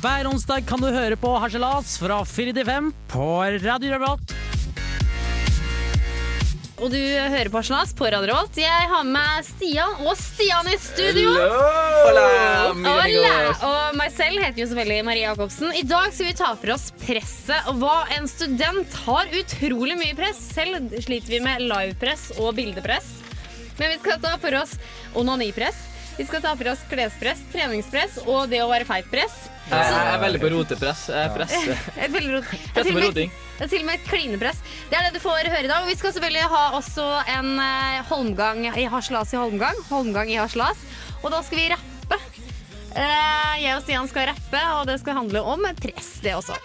Hver onsdag kan du høre på Harselas fra 4 til 5 på Radio Revolt. Og du hører på Slas på Radio Revolt. Jeg har med Stian og Stian i studio. Hola, Hola. amigos. Og meg selv heter jo selvfølgelig Marie Jacobsen. I dag skal vi ta for oss presset. Og hva en student har utrolig mye press. Selv sliter vi med livepress og bildepress. Men vi skal ta for oss onanipress. Vi skal ta for oss klespress, treningspress og det å være feit-press. Jeg jeg er veldig på rotepress. Jeg presser. Veldig rot. Det er til og på med- roting. det er til og med et klinepress. Det er det du får høre i dag. Og vi skal selvfølgelig ha også en eh, holmgang i Haslas i Holmgang. Holmgang i Haslas. Og da skal vi rappe. Eh, jeg og Stian skal rappe, og det skal handle om press, det også.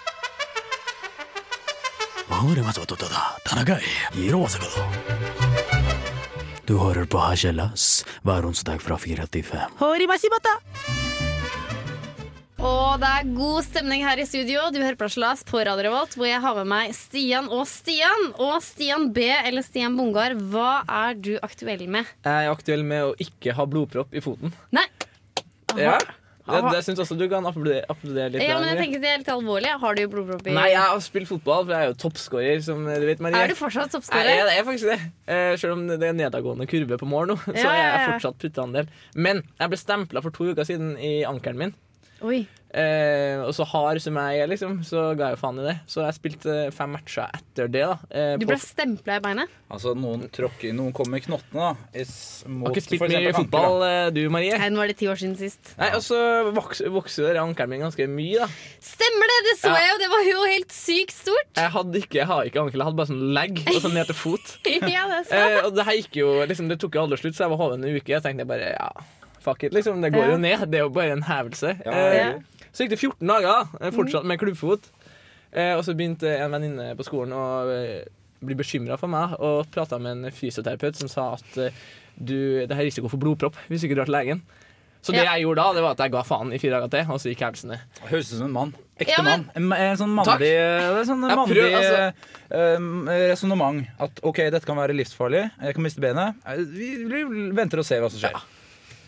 Du hører på Harselas hver onsdag fra 4 til 5. Og det er god stemning her i studio. Du hører på Slas på Radio Revolt, hvor jeg har med meg Stian og Stian. Og Stian B eller Stian Bongar, hva er du aktuell med? Jeg er aktuell med å ikke ha blodpropp i foten. Nei. Ja. Det, det syns også du kan applaudere, applaudere litt. Ja, men jeg tenker det er litt alvorlig. Har du blodpropp i Nei, jeg har spilt fotball, for jeg er jo toppskårer, som du vet, Marie. Er du fortsatt toppskårer? jeg, jeg er faktisk det. Eh, selv om det er nedadgående kurve på mål nå, så Ja, er ja, jeg ja. fortsatt putteandel. Men jeg ble stempla for to uker siden i ankelen min. Oi. Eh, og så hard som jeg er, liksom, så ga jeg faen i det. Så jeg spilte fem matcher etter det. da eh, Du ble stempla i beinet? Altså, noen tråkker, noen kommer i knottene, da. Mot, Har ikke spilt mye fotball, eh, du Marie? Nei, nå er det ti år siden sist. Nei, Og så jo den ankelen min ganske mye, da. Stemmer det! Det så Ja. jeg jo! Det var jo helt sykt stort. Jeg hadde ikke, jeg har ikke ankel, jeg hadde bare sånn legg og sånn ned til fot. ja, det. Eh, og det her gikk jo, liksom, det tok jo aldri slutt, så jeg var hoven en uke. Jeg tenkte bare ja, fuck it, liksom. Det går jo ned. Det er jo bare en hevelse. Eh. Så gikk det 14 dager, eh, fortsatt med klubbfot. Eh, og så begynte en venninne på skolen å bli bekymra for meg og prata med en fysioterapeut som sa at du, det er risiko for blodpropp hvis du ikke drar til legen. Så det Ja. jeg gjorde da, det var at jeg ga faen i fire dager til, og så gikk hevelsen ned. Høres ut som en mann. Ekte Ja, men- mann. En, en sånn mannlig, sånn mannlig altså. um, resonnement. At OK, dette kan være livsfarlig, jeg kan miste benet. Vi, vi venter og ser hva som skjer. Ja,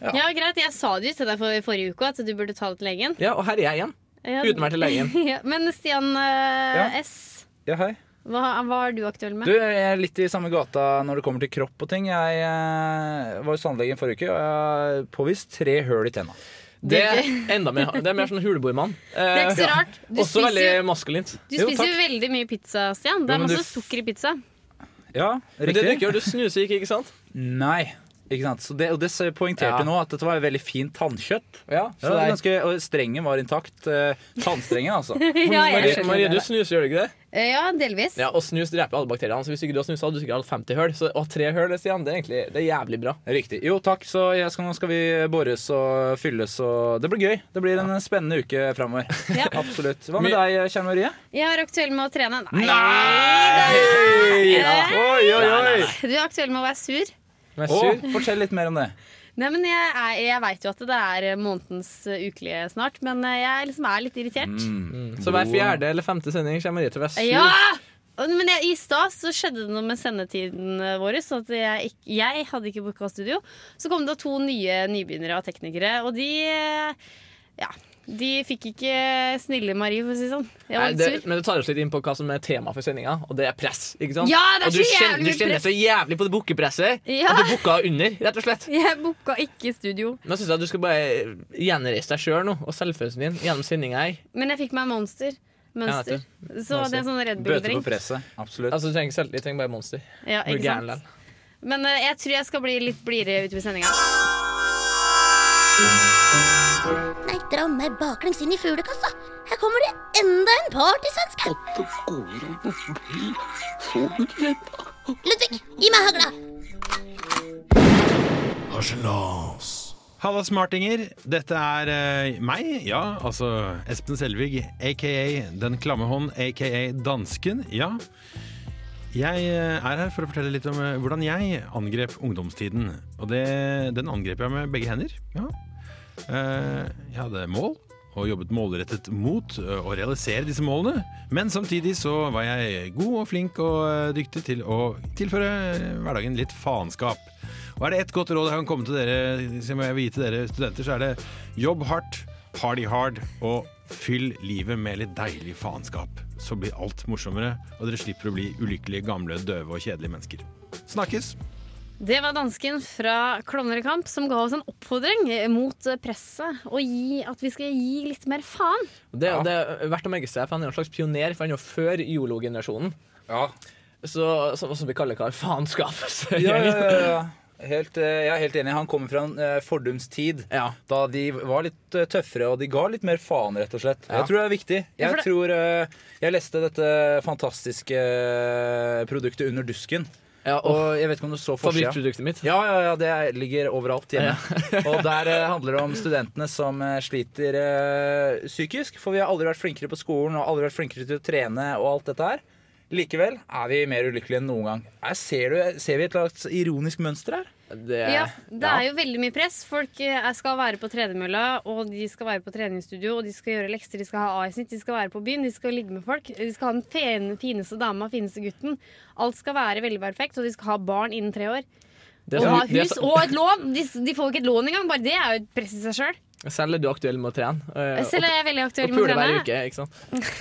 greit. Jeg sa det jo til deg for, forrige uke at du burde ta det til legen. Ja, og her er jeg igjen. Ja, Uten meg til legen. ja, men Stian uh, Ja. S, Ja, hei. hva, hva er du aktuell med? Du, jeg er litt i samme gata når det kommer til kropp og ting. Jeg uh, var hos tannlegen forrige uke, og jeg har påvist tre høl i tenna. Det Det er enda mer, det er mer sånn huleboermann. Det er ikke så Eh, rart. Du Også veldig spiser, maskulint. du spiser jo veldig mye pizza, Stian. Det er du masse f- sukker i pizza. Ja, Men det du ikke gjør, du snuser ikke, ikke sant? Nei. Ikke sant? Så det, og det poengterte Ja. nå at dette var veldig fint tannkjøtt. Ja, Så det er ganske, og strengen var intakt. eh, Tannstrengen, altså. ja, Marie. Marie, du snuser, gjør du ikke det? Eh, Ja, delvis. Ja, Og snus dreper alle bakteriene. Så hvis ikke du har snusa, hadde du sikkert hatt 50 høl. Så å tre høl, Stian, det er egentlig det er jævlig bra. Riktig. Jo, takk. Så jeg skal, nå skal vi bores og fylles og Det blir gøy. Det blir en spennende uke framover. Ja. Absolutt. Hva med My- deg, Kjell Marie? Jeg er aktuell med å trene. Nei! Oi, oi, oi! Du er aktuell med å være sur. Men sur. Er fortell litt mer om det. Nei, men Jeg, er- jeg veit jo at det er månedens eh, ukelige snart, men eh, jeg liksom er litt irritert. Mm. Så hver fjerde eller femte sending kommer Marie til å være sur. Ja! Og- Men jeg, i stad så skjedde det noe med sendetiden eh, vår. Så at jeg, ikk- jeg hadde ikke booka studio. Så kom det to nye nybegynnere og teknikere, og de eh, Ja. De fikk ikke snille Marie, for å si sånn. Jeg var Nei, litt det, sur. men det tar oss litt inn på hva som er tema for sendinga, og det er press. ikke sant? Ja, det er og du så kjenner, jævlig du kjenner press. så jævlig på det bookepresset Ja. at du booka under, rett og slett. Jeg booka ikke studio. Nå syns jeg at du skal bare gjenreise deg sjøl og selvfølelsen din gjennom sendinga her. Men jeg fikk meg monster. Mønster. så så det er sånn Red Bøter på Bull-drink. presset. Absolutt. Altså, Du trenger ikke selvtillit, du trenger bare monster. Ja, Du er ikke gæren sant? Men eh, jeg tror jeg skal bli litt blidere utover sendinga. Dra meg baklengs inn i fuglekassa. Her kommer det enda en partysvensk her. Ludvig, gi meg hagla. Halla, smartinger. Dette er uh, meg, ja, altså Espen Selvig, aka Den klamme hånd, aka Dansken. Ja. Jeg eh, er her for å fortelle litt om eh, hvordan jeg angrep ungdomstiden. Og det, den angrep jeg med begge hender. Ja. Eh, jeg hadde mål, og jobbet målrettet mot eh, å realisere disse målene. Men samtidig så var jeg god og flink og eh, dyktig til å tilføre hverdagen litt faenskap. Og er det ett godt råd jeg kan komme til dere, som jeg vil gi til dere studenter, så er det jobb hardt, party hard og Fyll livet med litt deilig faenskap. Så blir alt morsommere, og dere slipper å bli ulykkelige, gamle, døve og kjedelige mennesker. Snakkes! Det var dansken fra Klovner i kamp som ga oss en oppfordring mot presset. Og gi, at vi skal gi litt mer faen. Det, det er verdt å merke seg, for han er en slags pioner, for han er jo før YOLO-generasjonen. Ja, Så, så, som vi kaller hva? Faenskap. Ja, ja, ja, ja. Helt, eh, jeg er helt enig. Han kommer fra en eh, fordums tid. Ja. Da de var litt eh, tøffere, og de ga litt mer faen, rett og slett. Ja. Jeg tror det er viktig. Ja, Jeg det- tror Jeg leste dette fantastiske produktet Under dusken. Ja, og jeg vet ikke om du så forsida. favorittproduktet mitt. Ja, ja, ja, det er- ligger overalt hjemme. og der eh, handler det om studentene som eh, sliter eh, psykisk. For vi har aldri vært flinkere på skolen og aldri vært flinkere til å trene og alt dette her. Likevel er vi mer ulykkelige enn noen gang. Ser, du, ser vi et slags ironisk mønster her? Det, Ja, det er jo veldig mye press. Folk eh, skal være på tredemølla, og de skal være på treningsstudio, og de skal gjøre lekser, de skal ha A-snitt, de skal være på byen, de skal ligge med folk. De skal ha den fene, fineste dama, fineste gutten. Alt skal være veldig perfekt, og de skal ha barn innen tre år. det, Og ha er hus så- og et lån. De, de får ikke et lån engang. Bare det er jo et press i seg sjøl. Selv er du aktuell med å trene. eh, Selv er jeg veldig og, aktuell og med å pule hver trene. uke, ikke sant?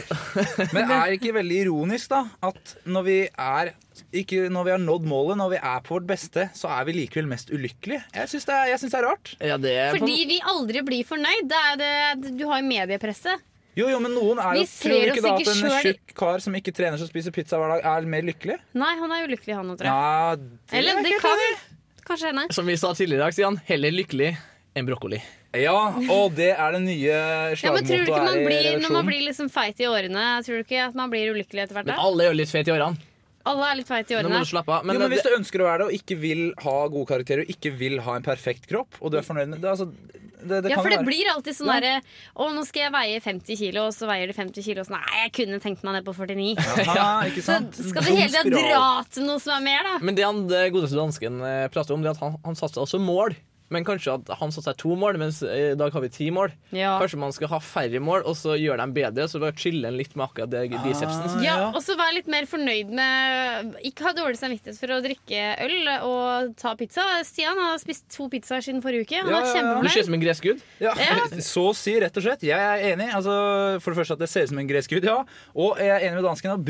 Men er det ikke veldig ironisk, da? At når vi er ikke når vi har nådd målet, når vi er på vårt beste, så er vi likevel mest ulykkelige. Jeg syns det, er- synes det er rart. Ja, det er Fordi vi aldri blir fornøyd. Det er det, du har jo mediepresset. Jo, jo, men noen er Vi jo Tror du ikke da at en selv- tjukk kar som ikke trener som spiser pizza hver dag, er mer lykkelig? Nei, han er ulykkelig, han òg, tror jeg. Ja, det Eller er det kan kanskje hende. Som vi sa tidligere i dag, Stian, heller lykkelig enn brokkoli. Ja, og det er det nye Ja, men tror du slagmottoet ikke her i blir, Når man blir liksom feit i årene, tror du ikke at man blir ulykkelig etter hvert? Men alle er jo litt fete i årene. Alle er litt feite i Nå må årene. du slappe av. Men, jo, men Hvis du ønsker å være det og ikke vil ha gode karakterer og ikke vil ha en perfekt kropp, og du er fornøyd med det, altså, det, det Ja, kan for det være. blir alltid sånn Ja. derre Å, nå skal jeg veie 50 kilo, og så veier du 50 kilo. Og sånn nei, jeg kunne tenkt meg ned på 49. Aha, ikke Så skal det hele tida dra til noe som er mer, da. men det han det godeste dansken eh, prater om, det er at han, han satte også mål. Men kanskje at han satte seg to mål, mens i dag har vi ti mål. Ja. Kanskje man skal ha færre mål, og så gjøre dem bedre. Så bare chille litt med akkurat det bicepsen. Ja, og så være litt mer fornøyd med Ikke ha dårlig samvittighet for å drikke øl og ta pizza. Stian har spist to pizzaer siden forrige uke. Han Ja, ja, ja. Du ser ut som en gressgud. Ja, Så å si, rett og slett. Jeg er enig. Altså, for det første at det ser ut som en gresk gud, ja. Og jeg er enig med dansken.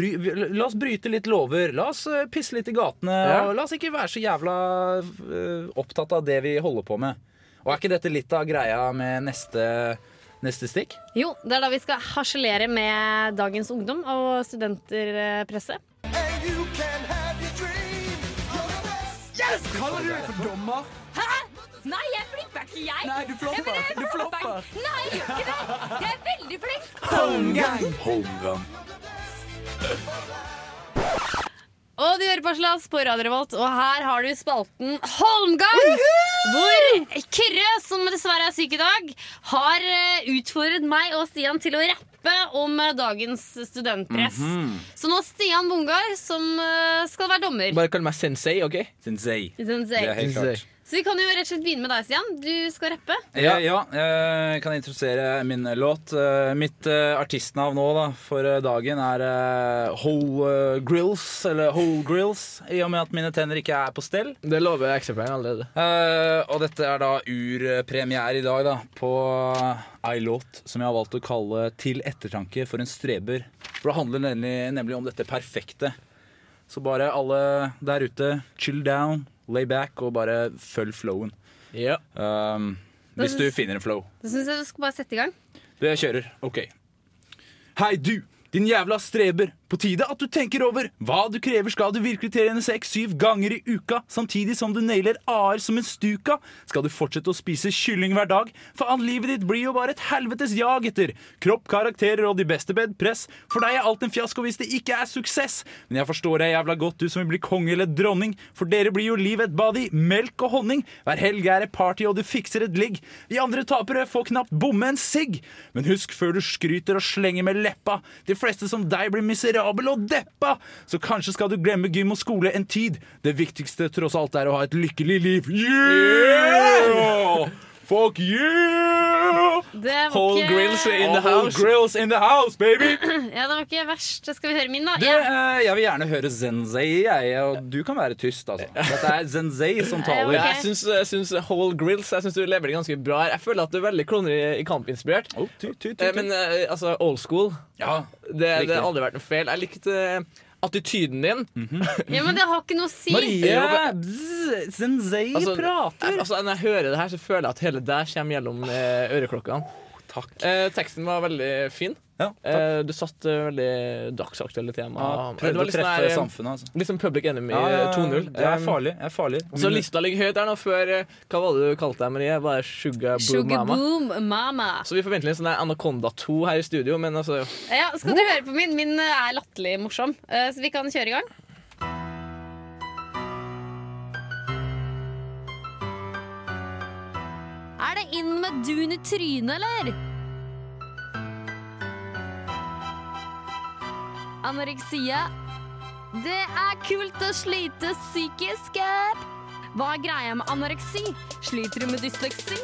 la oss bryte litt lover. La oss eh, pisse litt i gatene. Ja. Og la oss ikke være så jævla eh, opptatt av det vi holder på med. Og er ikke dette litt av greia med neste, neste stikk? Jo, det er da vi skal harselere med dagens ungdom og studenterpresse. Kaller du deg for dommer? Hæ? Nei, jeg flipper ikke, jeg. Nei, du flopper. Du flopper. Nei, jeg gjør ikke det. Jeg er veldig flink. Og du hører på Slas på Radio Revolt, og her har du spalten Holmgang! Hvor Kyrre, som dessverre er syk i dag, har eh, utfordret meg og Stian til å rappe om eh, dagens studentpress. Så nå Stian Bungar som eh, skal være dommer. Bare kall meg sensei, OK? Sensei. Sensei. Det er helt klart. Så vi kan jo rett og slett begynne med deg, Stian. Du skal rappe. Ja, ja jeg kan introdusere min låt. Eh, Mitt eh, artistnavn nå da, for eh, dagen er eh, Whole eh, Grills, eller Whole Grills, i og med at mine tenner ikke er på stell. Det lover ekstrapoeng allerede. Eh, og dette er da urpremiere i dag da, på ei låt som jeg har valgt å kalle 'Til ettertanke for en streber'. For det handler nemlig, nemlig om dette perfekte. Så bare alle der ute, chill down, lay back og bare følg flowen. Ja. Um, hvis du finner en flow. Da syns jeg du skal bare sette i gang. Det kjører. Ok. Hei, du! Din jævla streber. På tide at du tenker over hva du krever. Skal du virkelig trene seks-syv ganger i uka, samtidig som du nailer a-er som en stuka? Skal du fortsette å spise kylling hver dag? For all livet ditt blir jo bare et helvetes jag etter kropp, karakterer og de beste bedpress. For deg er alt en fiasko hvis det ikke er suksess. Men jeg forstår deg jævla godt, du som vil bli konge eller dronning. For dere blir jo livet et bad i melk og honning. Hver helg er det party, og du fikser et ligg. Vi andre tapere får knapt bomme en sigg. Men husk før du skryter og slenger med leppa. De fleste som deg blir miserabel og deppa. Så kanskje skal du glemme gym og skole en tid. Det viktigste tross alt er å ha et lykkelig liv. Yeah! Fuck yeah! Det var Whole ikke, grills in the house. grills in the house, baby! Ja, det var ikke verst. Skal vi høre min, da? Du, Ja. eh, jeg vil gjerne høre Zenzei, jeg, og du kan være tyst, altså. Dette er Zenzei som taler. Okay. Jeg syns, jeg syns Whole Grills Jeg synes du lever det ganske bra her. Jeg føler at du er veldig kloner i, i kampinspirert. Oh, ty, ty, ty, ty. Men eh, altså, old school, ja, det, det har aldri vært noe feil. Jeg likte eh, attityden din. ja, men det har ikke noe å si. Marie, Zenzei Altså, prater. jeg- altså, når jeg hører det her, så føler jeg at hele der kommer gjennom eh, øreklokkene. Takk. Eh, teksten var veldig fin. Ja, takk. Eh, du satt eh, veldig dagsaktuelle tema. Ja, prøvde var å sånn treffe her, eh, samfunnet, altså. Liksom Public Enemy Ja, ja, ja, 2.0. Det er farlig. Jeg er farlig. Så lista ligger høyt der nå før eh, Hva var det du kalte deg, Marie? Bare Sugar Boom Sugar boom mama. Så vi forventer litt sånn der Anaconda 2 her i studio, men altså Ja, skal du høre på min? Min eh, er latterlig morsom, eh, så vi kan kjøre i gang. Er det inn med dun i trynet, eller? Anoreksia. Det er kult å slite psykisk. Hva er greia med anoreksi? Sliter du med dysleksi?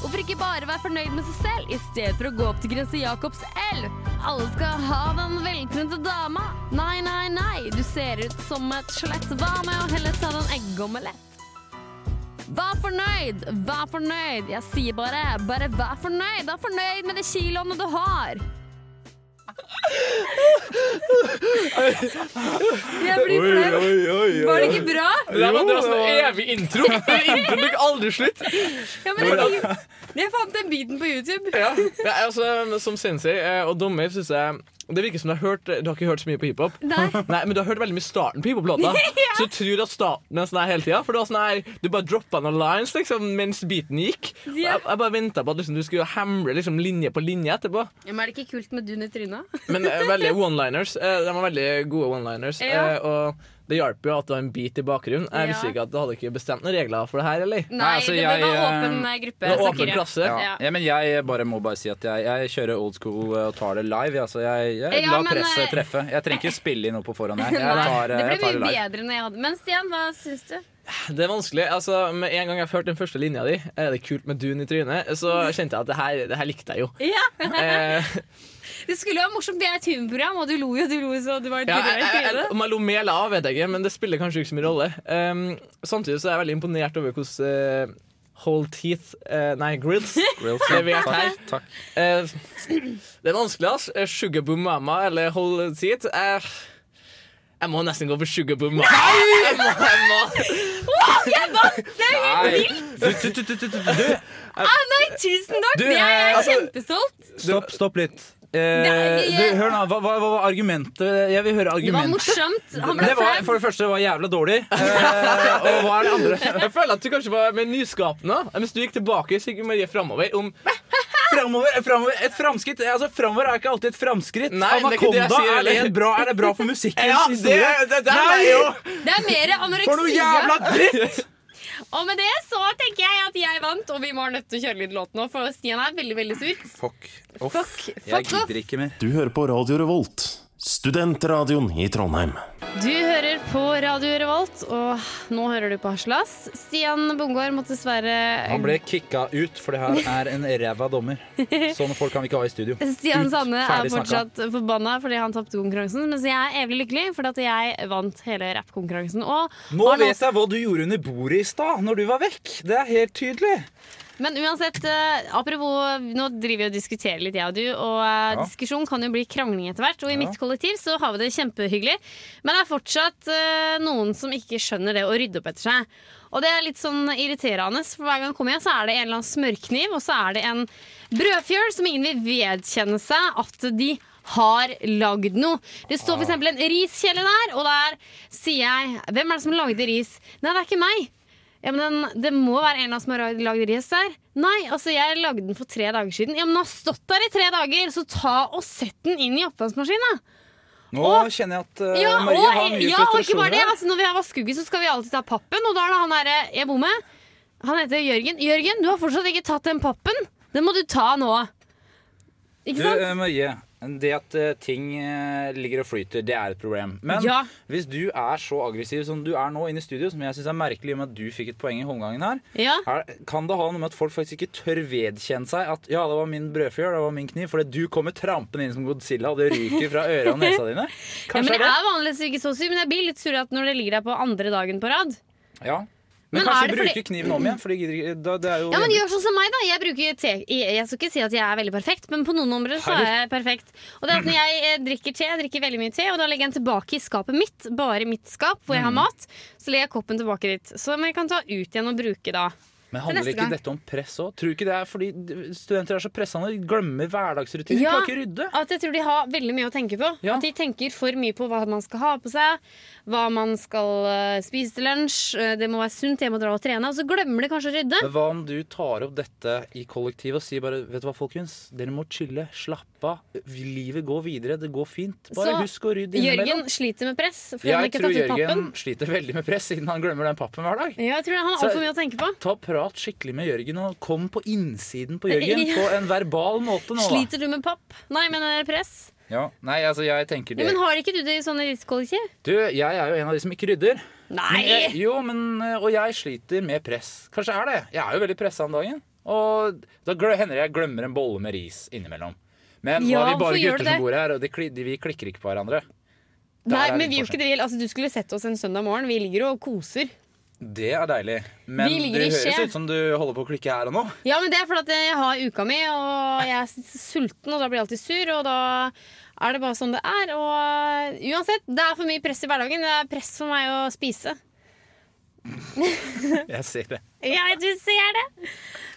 Hvorfor ikke bare være fornøyd med seg selv i stedet for å gå opp til Grense Jacobs elv? Alle skal ha den veltrente dama. Nei, nei, nei, du ser ut som et skjelett. Hva med å heller ta den eggeomelett? Vær fornøyd, vær fornøyd. Jeg sier bare, bare vær fornøyd. Vær fornøyd med de kiloene du har. Jeg blir flau. Var det ikke bra? Det var, det var sånn evig intro. Introen tok aldri slutt. Ja, men jeg, jeg fant den biten på YouTube. Ja. Ja, altså, som sensei eh, og dommer syns jeg det virker som du har hørt Du har ikke hørt så mye på hiphop. Nei. Nei, men du har hørt veldig mye starten på hiphop-låta. Så du tror at starten er sånn her hele tida. For det var sånn her Du bare droppa noen lines liksom mens beaten gikk. Ja. Jeg, jeg bare venta på at liksom, du skulle hamre liksom, linje på linje etterpå. Ja, men er det ikke kult med dun i trynet? Men eh, veldig one-liners. Eh, de var veldig gode one-liners. Ja. Eh, og det hjalp jo at det var en beat i bakgrunnen. Jeg Ja. visste ikke at du hadde ikke bestemt noen regler for det her, eller? Nei, altså, det jeg, var eh, åpen gruppe. Det var åpen snakker jeg. klasse. Ja. Ja. ja, men jeg bare må bare si at jeg, jeg kjører old school eh, og tar det live. Altså, jeg jeg Ja, lar men, presset eh, treffe. Jeg trenger ikke spille inn noe på forhånd. Jeg, jeg tar, det ble mye bedre når jeg hadde. Men Stian, hva syns du? Det er vanskelig. altså Med en gang jeg har hørt den første linja di, er det kult med dun i trynet, så kjente jeg at det her, det her likte jeg jo. Ja, Eh, Det skulle jo være morsomt, det er et humorprogram, og du lo jo, du lo så du var ja, jeg, jeg, jeg, om jeg lo med eller av, vet jeg ikke, men det spiller kanskje ikke så mye rolle. Um, samtidig så er jeg veldig imponert over hvordan uh, Whole Teeth uh, Nei, Grills levert her. Takk. Eh, det er vanskelig, ass. Sugarboom Mama eller Whole Teeth. Eh, jeg må nesten gå for Sugar Boom Mama. Jeg må, jeg må. helt vilt! du, du, du, du, du. ah, Nei, tusen takk! Du, det er jeg altså- kjempestolt. Stopp, stopp litt. Eh, du, hør nå, hva, hva, hva var argumentet? Jeg vil høre Det var argumentet. morsomt. Han ble Det var, for det første var jævla dårlig. Eh, og hva er det andre? Jeg føler at du kanskje var mer nyskapende. Mens du gikk tilbake, så gikk Marie framover. Om Framover, framover, et framskritt altså, Framover er ikke alltid et framskritt. Nei, det er ikke det jeg sier er, det bra, er det bra for musikkens Ja, det, historie? det, det Nei! er jo Det er mer For noe jævla dritt! Og med det så tenker jeg at jeg vant, og vi må nødt til å kjøre litt låt nå, for Stian er veldig, veldig sur. Fuck off. Fuck, fuck jeg gidder ikke mer. Du hører på Radio Revolt, studentradioen i Trondheim. Du hører på Radio Revolt, og nå hører du på Haslas. Stian Bongård måtte dessverre Han ble kicka ut, for det her er en ræva dommer. Sånne folk kan vi ikke ha i studio. Stian Ut, Sanne er fortsatt snakka. forbanna fordi han tapte konkurransen, mens jeg er evig lykkelig fordi at jeg vant hele rappkonkurransen. Nå vet jeg hva du gjorde under bordet i stad, når du var vekk. Det er helt tydelig. Men uansett, eh, apropos Nå driver vi og diskuterer litt, jeg og du. Og eh, Ja. diskusjon kan jo bli krangling etter hvert. Og i Ja. mitt kollektiv så har vi det kjempehyggelig. Men det er fortsatt eh, noen som ikke skjønner det å rydde opp etter seg. Og det er litt sånn irriterende, for hver gang jeg kommer hjem, så er det en eller annen smørkniv, og så er det en brødfjøl som ingen vil vedkjenne seg at de har lagd noe. Det står f.eks. en riskjele der, og der sier jeg Hvem er det som lagde ris? Nei, det er ikke meg. Ja, men den, Det må være en av oss som har lagd ris der. Nei, altså jeg lagde den for tre dager siden. Ja, men den har stått der i tre dager, så ta og sett den inn i oppvaskmaskinen. Nå kjenner jeg at uh, Ja, Marie og, har mye ja, og ikke bare det. Altså, når vi har vaskeuke, så skal vi alltid ta pappen. Og da er det han derre jeg bor med. Han heter Jørgen. Jørgen, du har fortsatt ikke tatt den pappen. Den må du ta nå. Ikke sant? Du, Marie. Det at eh, ting eh, ligger og flyter, det er et problem. Men Ja. hvis du er så aggressiv som du er nå inne i studio, som jeg syns er merkelig i og med at du fikk et poeng i håndgangen her, Ja. er, kan det ha noe med at folk faktisk ikke tør vedkjenne seg at ja, det var min brødfjør, det var min kniv, fordi du kommer trampende inn som Godzilla, og det ryker fra øra og nesa dine? ja, men det jeg er er vanligvis ikke så sur, men jeg blir litt sur at når det ligger der på andre dagen på rad. Ja. Men, Men kanskje bruke fordi- kniven om igjen, Fordi Det er jo Ja, men Gjør sånn som meg, da. Jeg, bruker te jeg, skal ikke si at jeg er veldig perfekt, men på noen områder så er jeg perfekt. Og det er at Når jeg eh, drikker te, jeg drikker veldig mye te, og da legger jeg den tilbake i skapet mitt, bare mitt skap, hvor jeg har mat, så legger jeg koppen tilbake dit. Som jeg kan ta ut igjen og bruke da. Men handler ikke gang. dette om press òg? Tror du ikke det er fordi studenter er så pressende? De glemmer hverdagsrutiner. Ja. Klarer ikke rydde. At jeg tror de har veldig mye å tenke på. Ja. At de tenker for mye på hva man skal ha på seg, hva man skal eh, spise til lunsj, eh, det må være sunt, jeg må dra og trene. Og så glemmer de kanskje å rydde. Men hva om du tar opp dette i kollektivet og sier bare Vet du hva, folkens? Dere må chille. Slappe av. Livet går videre. Det går fint. Bare Så husk å rydde innimellom. Jørgen sliter med press Jeg ikke tror Jørgen pappen. sliter veldig med press siden han glemmer den pappen hver dag. Ja, jeg tror han har altfor mye å tenke på. Ta Prat skikkelig med Jørgen, og kom på innsiden på Jørgen på en verbal måte nå. Sliter du med papp? Nei, men eh, press. Ja. Nei, altså, jeg tenker det. men har ikke du det i sånne kollektiv? Du, jeg er jo en av de som ikke rydder. Men Nei! jeg, jo, men, eh, og jeg sliter med press. Kanskje er det. Jeg er jo veldig pressa om dagen. Og da hender jeg glemmer en bolle med ris innimellom. Men nå er vi bare gutter som bor her, og de, de, vi klikker ikke på hverandre. Der nei, men vi gjør ikke det. Altså, du skulle sett oss en søndag morgen. Vi ligger og koser. Det er deilig. Men det høres ut som du holder på å klikke her og nå. Ja, men det er fordi jeg har uka mi, og jeg er sulten, og da blir jeg alltid sur, og da er det bare sånn det er. Og uansett, det er for mye press i hverdagen. Det er press for meg å spise. Jeg ser det. Ja, du ser det!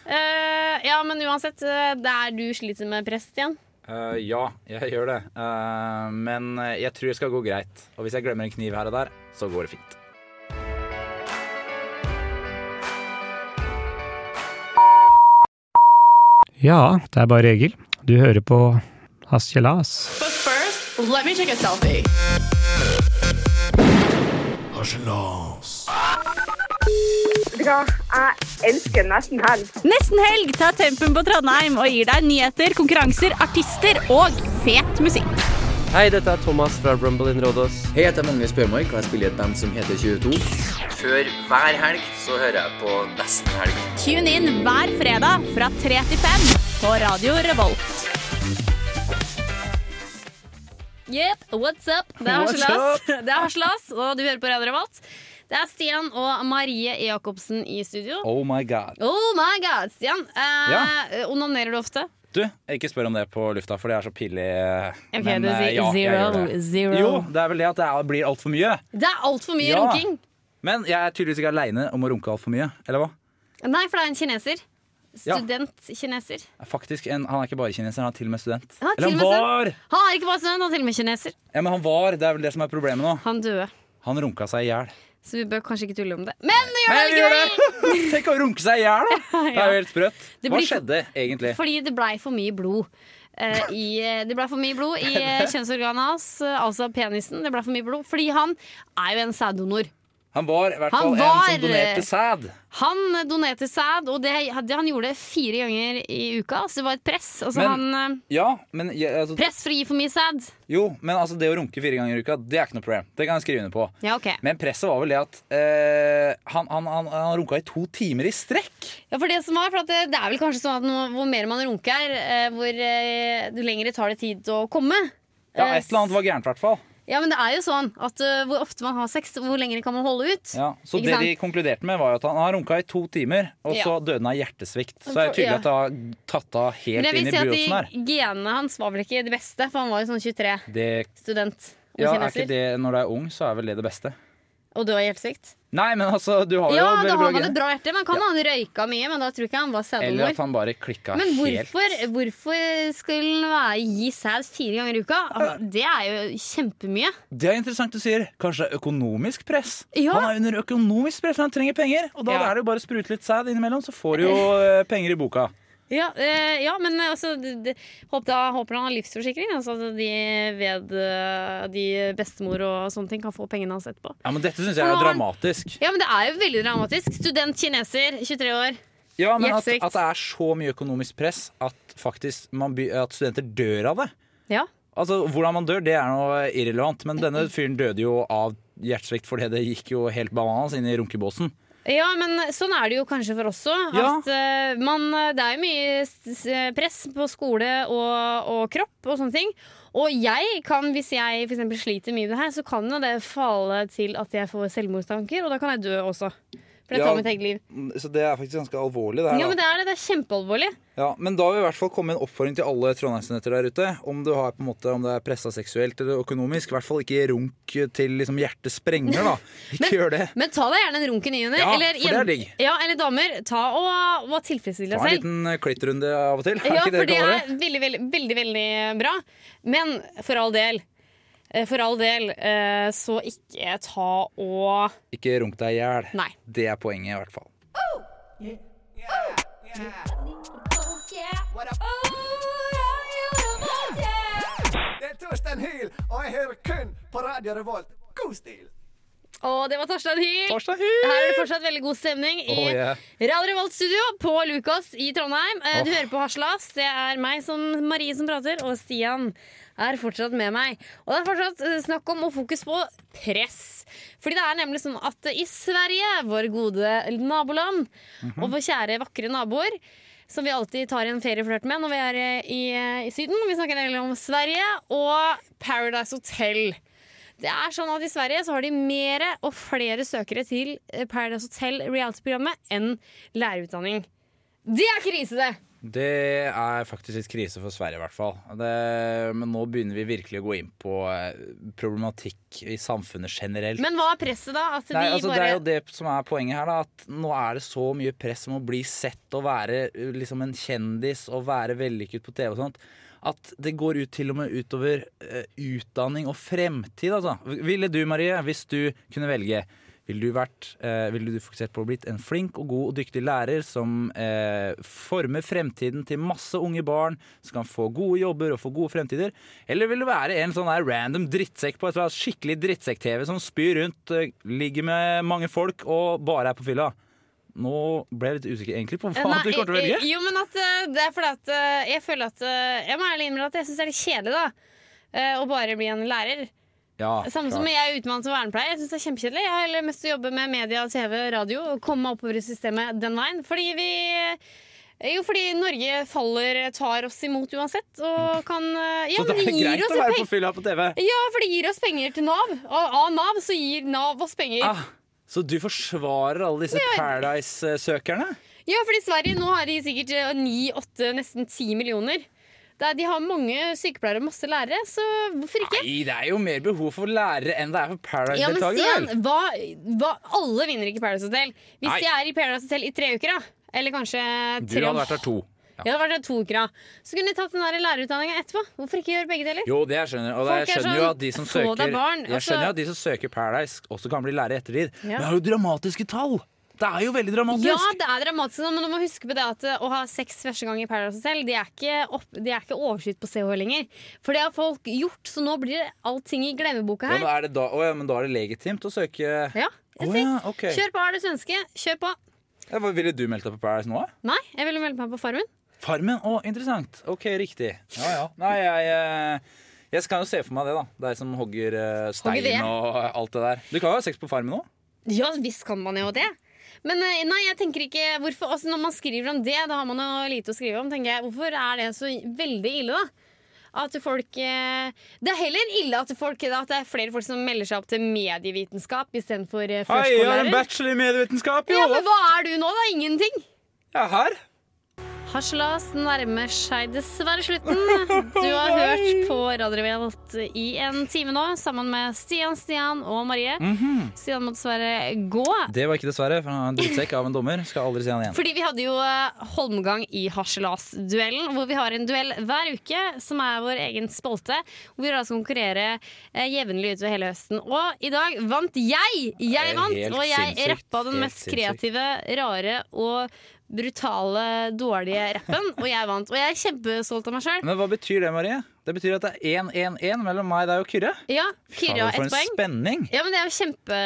Uh, ja, men uansett, eh, det er du sliter med press, Stian. Uh, ja, jeg gjør det. Uh, men eh, jeg tror det skal gå greit. Og hvis jeg glemmer en kniv her og der, så går det fint. Ja, det er bare Egil. Du hører på Hasjelas. But first, let me take a selfie. Jeg elsker nesten helg. Nesten helg tar tempen på Trondheim og gir deg nyheter, konkurranser, artister og fet musikk. Hei, dette er Thomas fra Rumble in Rådås. Hei, jeg heter Magnus Bjørmark, og jeg spiller i et band som heter 22. Før hver helg så hører jeg på Nesten helg. Tune inn hver fredag fra 3 til 5 på Radio Revolt. Yep, what's up? Det er Harselas, det er Harselas, og du hører på Radio Revolt. Det er Stian og Marie Jacobsen i studio. Oh my god. Oh my god, Stian. Eh, Ja. Onanerer du ofte? Du, ikke spør om det på lufta, for det er så pillig. Ok, Men, du eh, sier ja, zero, zero. Jo, det er vel det at det er, blir altfor mye. Det er altfor mye Ja. runking. Men jeg er tydeligvis ikke aleine om å runke altfor mye. Eller hva? Nei, for det er en kineser. Student-kineser. Faktisk, en, Han er ikke bare kineser, han er til og med student. Han er Eller han var! Han er ikke bare student, han er til og med kineser. Ja, men han var, Det er vel det som er problemet nå. Han døde. Han runka seg i hjel. Så vi bør kanskje ikke tulle om det. Men det gjør det det! Tenk å runke seg i hjel, da! Det er jo helt sprøtt. Hva skjedde egentlig? Fordi det blei for mye blod. eh, i, det ble for mye blod i eh, kjønnsorganet hans, eh, altså penisen. Det ble for mye blod Fordi han er jo en sæddonor. Han var i hvert fall fall en som donerte sæd. Han donerte sæd, og det, det han gjorde fire ganger i uka. Så det var et press. Altså Men- han, eh, Ja, men altså, press for å gi for mye sæd. Jo, men altså det å runke fire ganger i uka, det er ikke noe problem. Det kan jeg skrive under på. Ja, okay. Men presset var vel det at eh, han, han, han, runka i to timer i strekk. Ja, for Det som var, for at det, det er vel kanskje sånn at noe, hvor mer man runker, eh, hvor eh, lengre tar det tid å komme. Ja, Eh, Et eller annet var gærent, i hvert fall. Ja, men det er jo sånn at uh, hvor ofte man har sex, hvor lenge kan man holde ut? Ja, så det sant? de konkluderte med, var jo at han har runka i to timer, og Ja. så døde han av hjertesvikt. Så er det tydelig at det har tatt av Men helt jeg vil inn i si at de genene hans var vel ikke det beste, for han var jo sånn 23 Det, student. Og ja, er ikke det Når du er ung, så er vel det det beste. Og du har hjertesvikt? Nei, men altså, du har jo Ja, da har bra man et bra hjerte. Men kan han røyka mye, men da tror ikke han var Eller at han bare klikka Men helt. hvorfor, hvorfor skulle han gi sæd fire ganger i uka? Altså, Det er jo kjempemye. Det er interessant du sier. Kanskje økonomisk press? Ja. Han er under økonomisk press, for han trenger penger. Og da Ja. er det jo bare å sprute litt sæd innimellom, så får du jo eh, penger i boka. Ja, eh, ja men altså de, håper, jeg, håper han har livsforsikring. Altså de ved eh, de bestemor og sånne ting kan få pengene hans etterpå. Ja, men dette syns jeg er dramatisk. Ja, men det er jo veldig dramatisk. Student kineser, 23 år. Ja, men at, at det er så mye økonomisk press at faktisk man, at studenter dør av det. Ja. Altså, Hvordan man dør, det er noe irrelevant. Men denne fyren døde jo av hjertesvikt fordi det gikk jo helt bananas inn i runkebossen. Ja, men sånn er det jo kanskje for oss òg. Ja. At eh, man Det er jo mye press på skole og, og kropp og sånne ting. Og jeg kan, hvis jeg for sliter mye med det her, så kan jo det falle til at jeg får selvmordstanker, og da kan jeg dø også. For det Ja. tar mitt eget liv. Så det er faktisk ganske alvorlig. Det Ja, men det er det. Det er kjempealvorlig. Ja, men da vil i hvert fall komme en oppfordring til alle trondheimsstudenter der ute. Om du har på en måte, om det er pressa seksuelt eller økonomisk, i hvert fall ikke runk til liksom hjertet sprenger, da. Ikke gjør det. Men ta deg gjerne en runk i ny og ne. Ja, eller, for det er digg. Ja, eller damer. Ta og, og tilfredsstill Ta en liten eh, klittrunde av og til. Ja, ikke det for det er veldig, veldig, veldig, veldig bra. Men for all del, for all del, eh, så ikke ta og Ikke runk deg i hjel. Det er poenget, i hvert fall. Det er Torstein Hyl, og jeg hører kun på Radio Revolt. God stil! Og det var Torstein Hyl. Torstein Hyl! Her er det fortsatt veldig god stemning i Oh, yeah. Radio Revolt Studio på Lukas i Trondheim. Eh, Du Oh. hører på Haslas. Det er meg som Marie som prater, og Stian er fortsatt med meg. Og det er fortsatt eh, snakk om og fokus på press. Fordi det er nemlig sånn at i Sverige, vår gode naboland, Mhm. og vår kjære, vakre naboer, som vi alltid tar en ferieflørt med når vi er i, i Syden. Vi snakker en del om Sverige og Paradise Hotel. Det er sånn at I Sverige så har de mer og flere søkere til eh, Paradise Hotel reality-programmet enn lærerutdanning. Det er krise, det! Det er faktisk litt krise for Sverige, i hvert fall. Det, men nå begynner vi virkelig å gå inn på eh, problematikk i samfunnet generelt. Men hva er presset, da? Nei, de altså, bare Det er jo det som er poenget her. Da, at Nå er det så mye press om å bli sett og være uh, liksom en kjendis og være vellykket på TV og sånt. At det går ut til og med utover uh, utdanning og fremtid. Altså. Ville du, Marie, hvis du kunne velge ville du, vært, eh, du fokusert på å blitt en flink og god og dyktig lærer som eh, former fremtiden til masse unge barn som kan få gode jobber og få gode fremtider? Eller vil du være en sånn der random drittsekk på et skikkelig drittsekk-TV som spyr rundt, eh, ligger med mange folk og bare er på fylla? Nå ble jeg litt usikker egentlig på hva Nei, du kommer til å velge. eh, Jo, men at eh, det er fordi at eh, jeg føler at eh, Jeg må ærlig innrømme at jeg syns det er litt kjedelig, da. eh, Å bare bli en lærer. Ja, Samme som jeg er utmannet som vernepleier. Jeg synes det er kjempekjedelig. Jeg har heller mest å jobbe med media, TV, radio og komme meg oppover i systemet den veien. Fordi vi jo, fordi Norge faller, tar oss imot uansett. Og kan eh, ja, Så det er greit å være på fylla på TV? Ja, for det gir oss penger til Nav. Og av Nav så gir Nav oss penger. Ah, så du forsvarer alle disse Paradise-søkerne? Ja, for i Sverige nå har de sikkert eh, ni, åtte, nesten ti millioner. Er, de har mange sykepleiere og masse lærere, så hvorfor ikke? Nei, det er jo mer behov for lærere enn det er for Ja, men Paradise-deltakere. Hva, hva, alle vinner ikke Paradise Hotel. Hvis Nei. de er i Paradise Hotel i tre uker, da, eller kanskje Du hadde vært der to. Ja, det hadde vært der to uker, da. Så kunne de tatt den der lærerutdanninga etterpå. Hvorfor ikke gjøre begge deler? Jo, det jeg skjønner. Og det, jeg er skjønner jo sånn, at de som søker barn, Jeg altså- skjønner jo at de som søker Paradise, også kan bli lærere i ettertid. Ja. Men det er jo dramatiske tall! Det er jo veldig dramatisk. Ja, det er dramatisk, men du må huske på det at uh, å ha sex første gang i Paradise Hotel, det er ikke, opp, det er ikke overskytt på CH lenger. For det har folk gjort, så nå blir det allting i glemmeboka Ja, her. er det da, å, ja, men da er det legitimt å søke Ja, jeg Å, ja, okay. Kjør på, er du svenske? Kjør på. Ja, Ville du meldt deg på Paradise nå? Nei, jeg ville melde meg på Farmen. Farmen? Å, interessant. Ok, riktig. Ja, ja. Nei, jeg eh, Jeg skal jo se for meg det, da. Deg som hogger eh, stein og alt det der. Du kan jo ha sex på Farmen òg. Ja, visst kan man jo det. Men eh, nei, jeg tenker ikke hvorfor, altså Når man skriver om det, da har man jo lite å skrive om. tenker jeg Hvorfor er det så veldig ille, da? At folk eh, Det er heller ille at, folk, at det er flere folk som melder seg opp til medievitenskap istedenfor førskolelærer. Hei, jeg har en bachelor i medievitenskap, jo! Ja, men hva er du nå, da? Ingenting. Jeg er her. Harselas nærmer seg dessverre slutten. Du har hørt på Radio Revolt i en time nå, sammen med Stian, Stian og Marie. Mhm. Stian må dessverre gå. Det var ikke dessverre, for han er en drittsekk av en dommer. Skal aldri se han igjen. Fordi vi hadde jo eh, Holmgang i Harselas-duellen, hvor vi har en duell hver uke, som er vår egen spalte. Hvor vi da skal konkurrere eh, jevnlig utover hele høsten. Og i dag vant jeg! Jeg vant, og jeg rappa den mest kreative, rare og brutale, dårlige rappen. Og jeg vant. Og jeg er kjempestolt av meg sjøl. Men hva betyr det, Marie? Det betyr at det er 1-1-1 mellom meg, deg og Kyrre. Ja, Kyrre har ett en poeng. spenning! Ja, men det er jo kjempe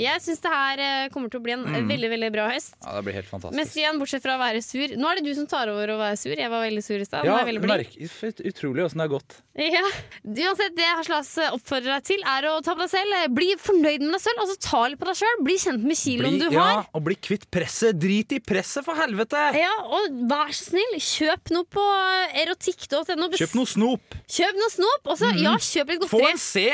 Jeg syns det her eh, kommer til å bli en Mm. veldig veldig bra høst. Ja, Det blir helt Men fantastisk. igjen, bortsett fra å være sur Nå er det du som tar over å være sur. Jeg var veldig sur i stad. Ja, er merk, utrolig åssen det har gått. Ja. Uansett, det Haslas oppfordrer deg til, er å ta på deg selv. Bli fornøyd med deg selv, altså ta litt på deg sjøl. Bli kjent med kiloen Bli, du ja, har. og bli kvitt presset. Drit i presset, for helvete! Ja, og vær så snill, kjøp noe på erotikk.no. Kjøp noe snop. Kjøp noe snop, og så ja, kjøp litt Få en C!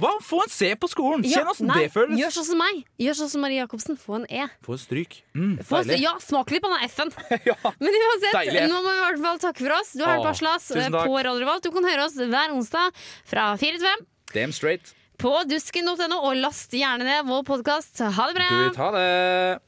Hva? Få en C på skolen! Ja, Kjenn åssen det føles. Gjør sånn som meg. Gjør sånn som Marie Jacobsen. Få en E. Få en stryk. Mm, Få, ja, smak litt på den F-en. Men uansett, Deilig nå må vi i hvert fall takke for oss. Du har hørt på Aslas eh, på Radio Revolt. Du kan høre oss hver onsdag fra fire til fem. Damn straight. på dusken.no, og last gjerne ned vår podkast. Ha det bra! Du, ta det.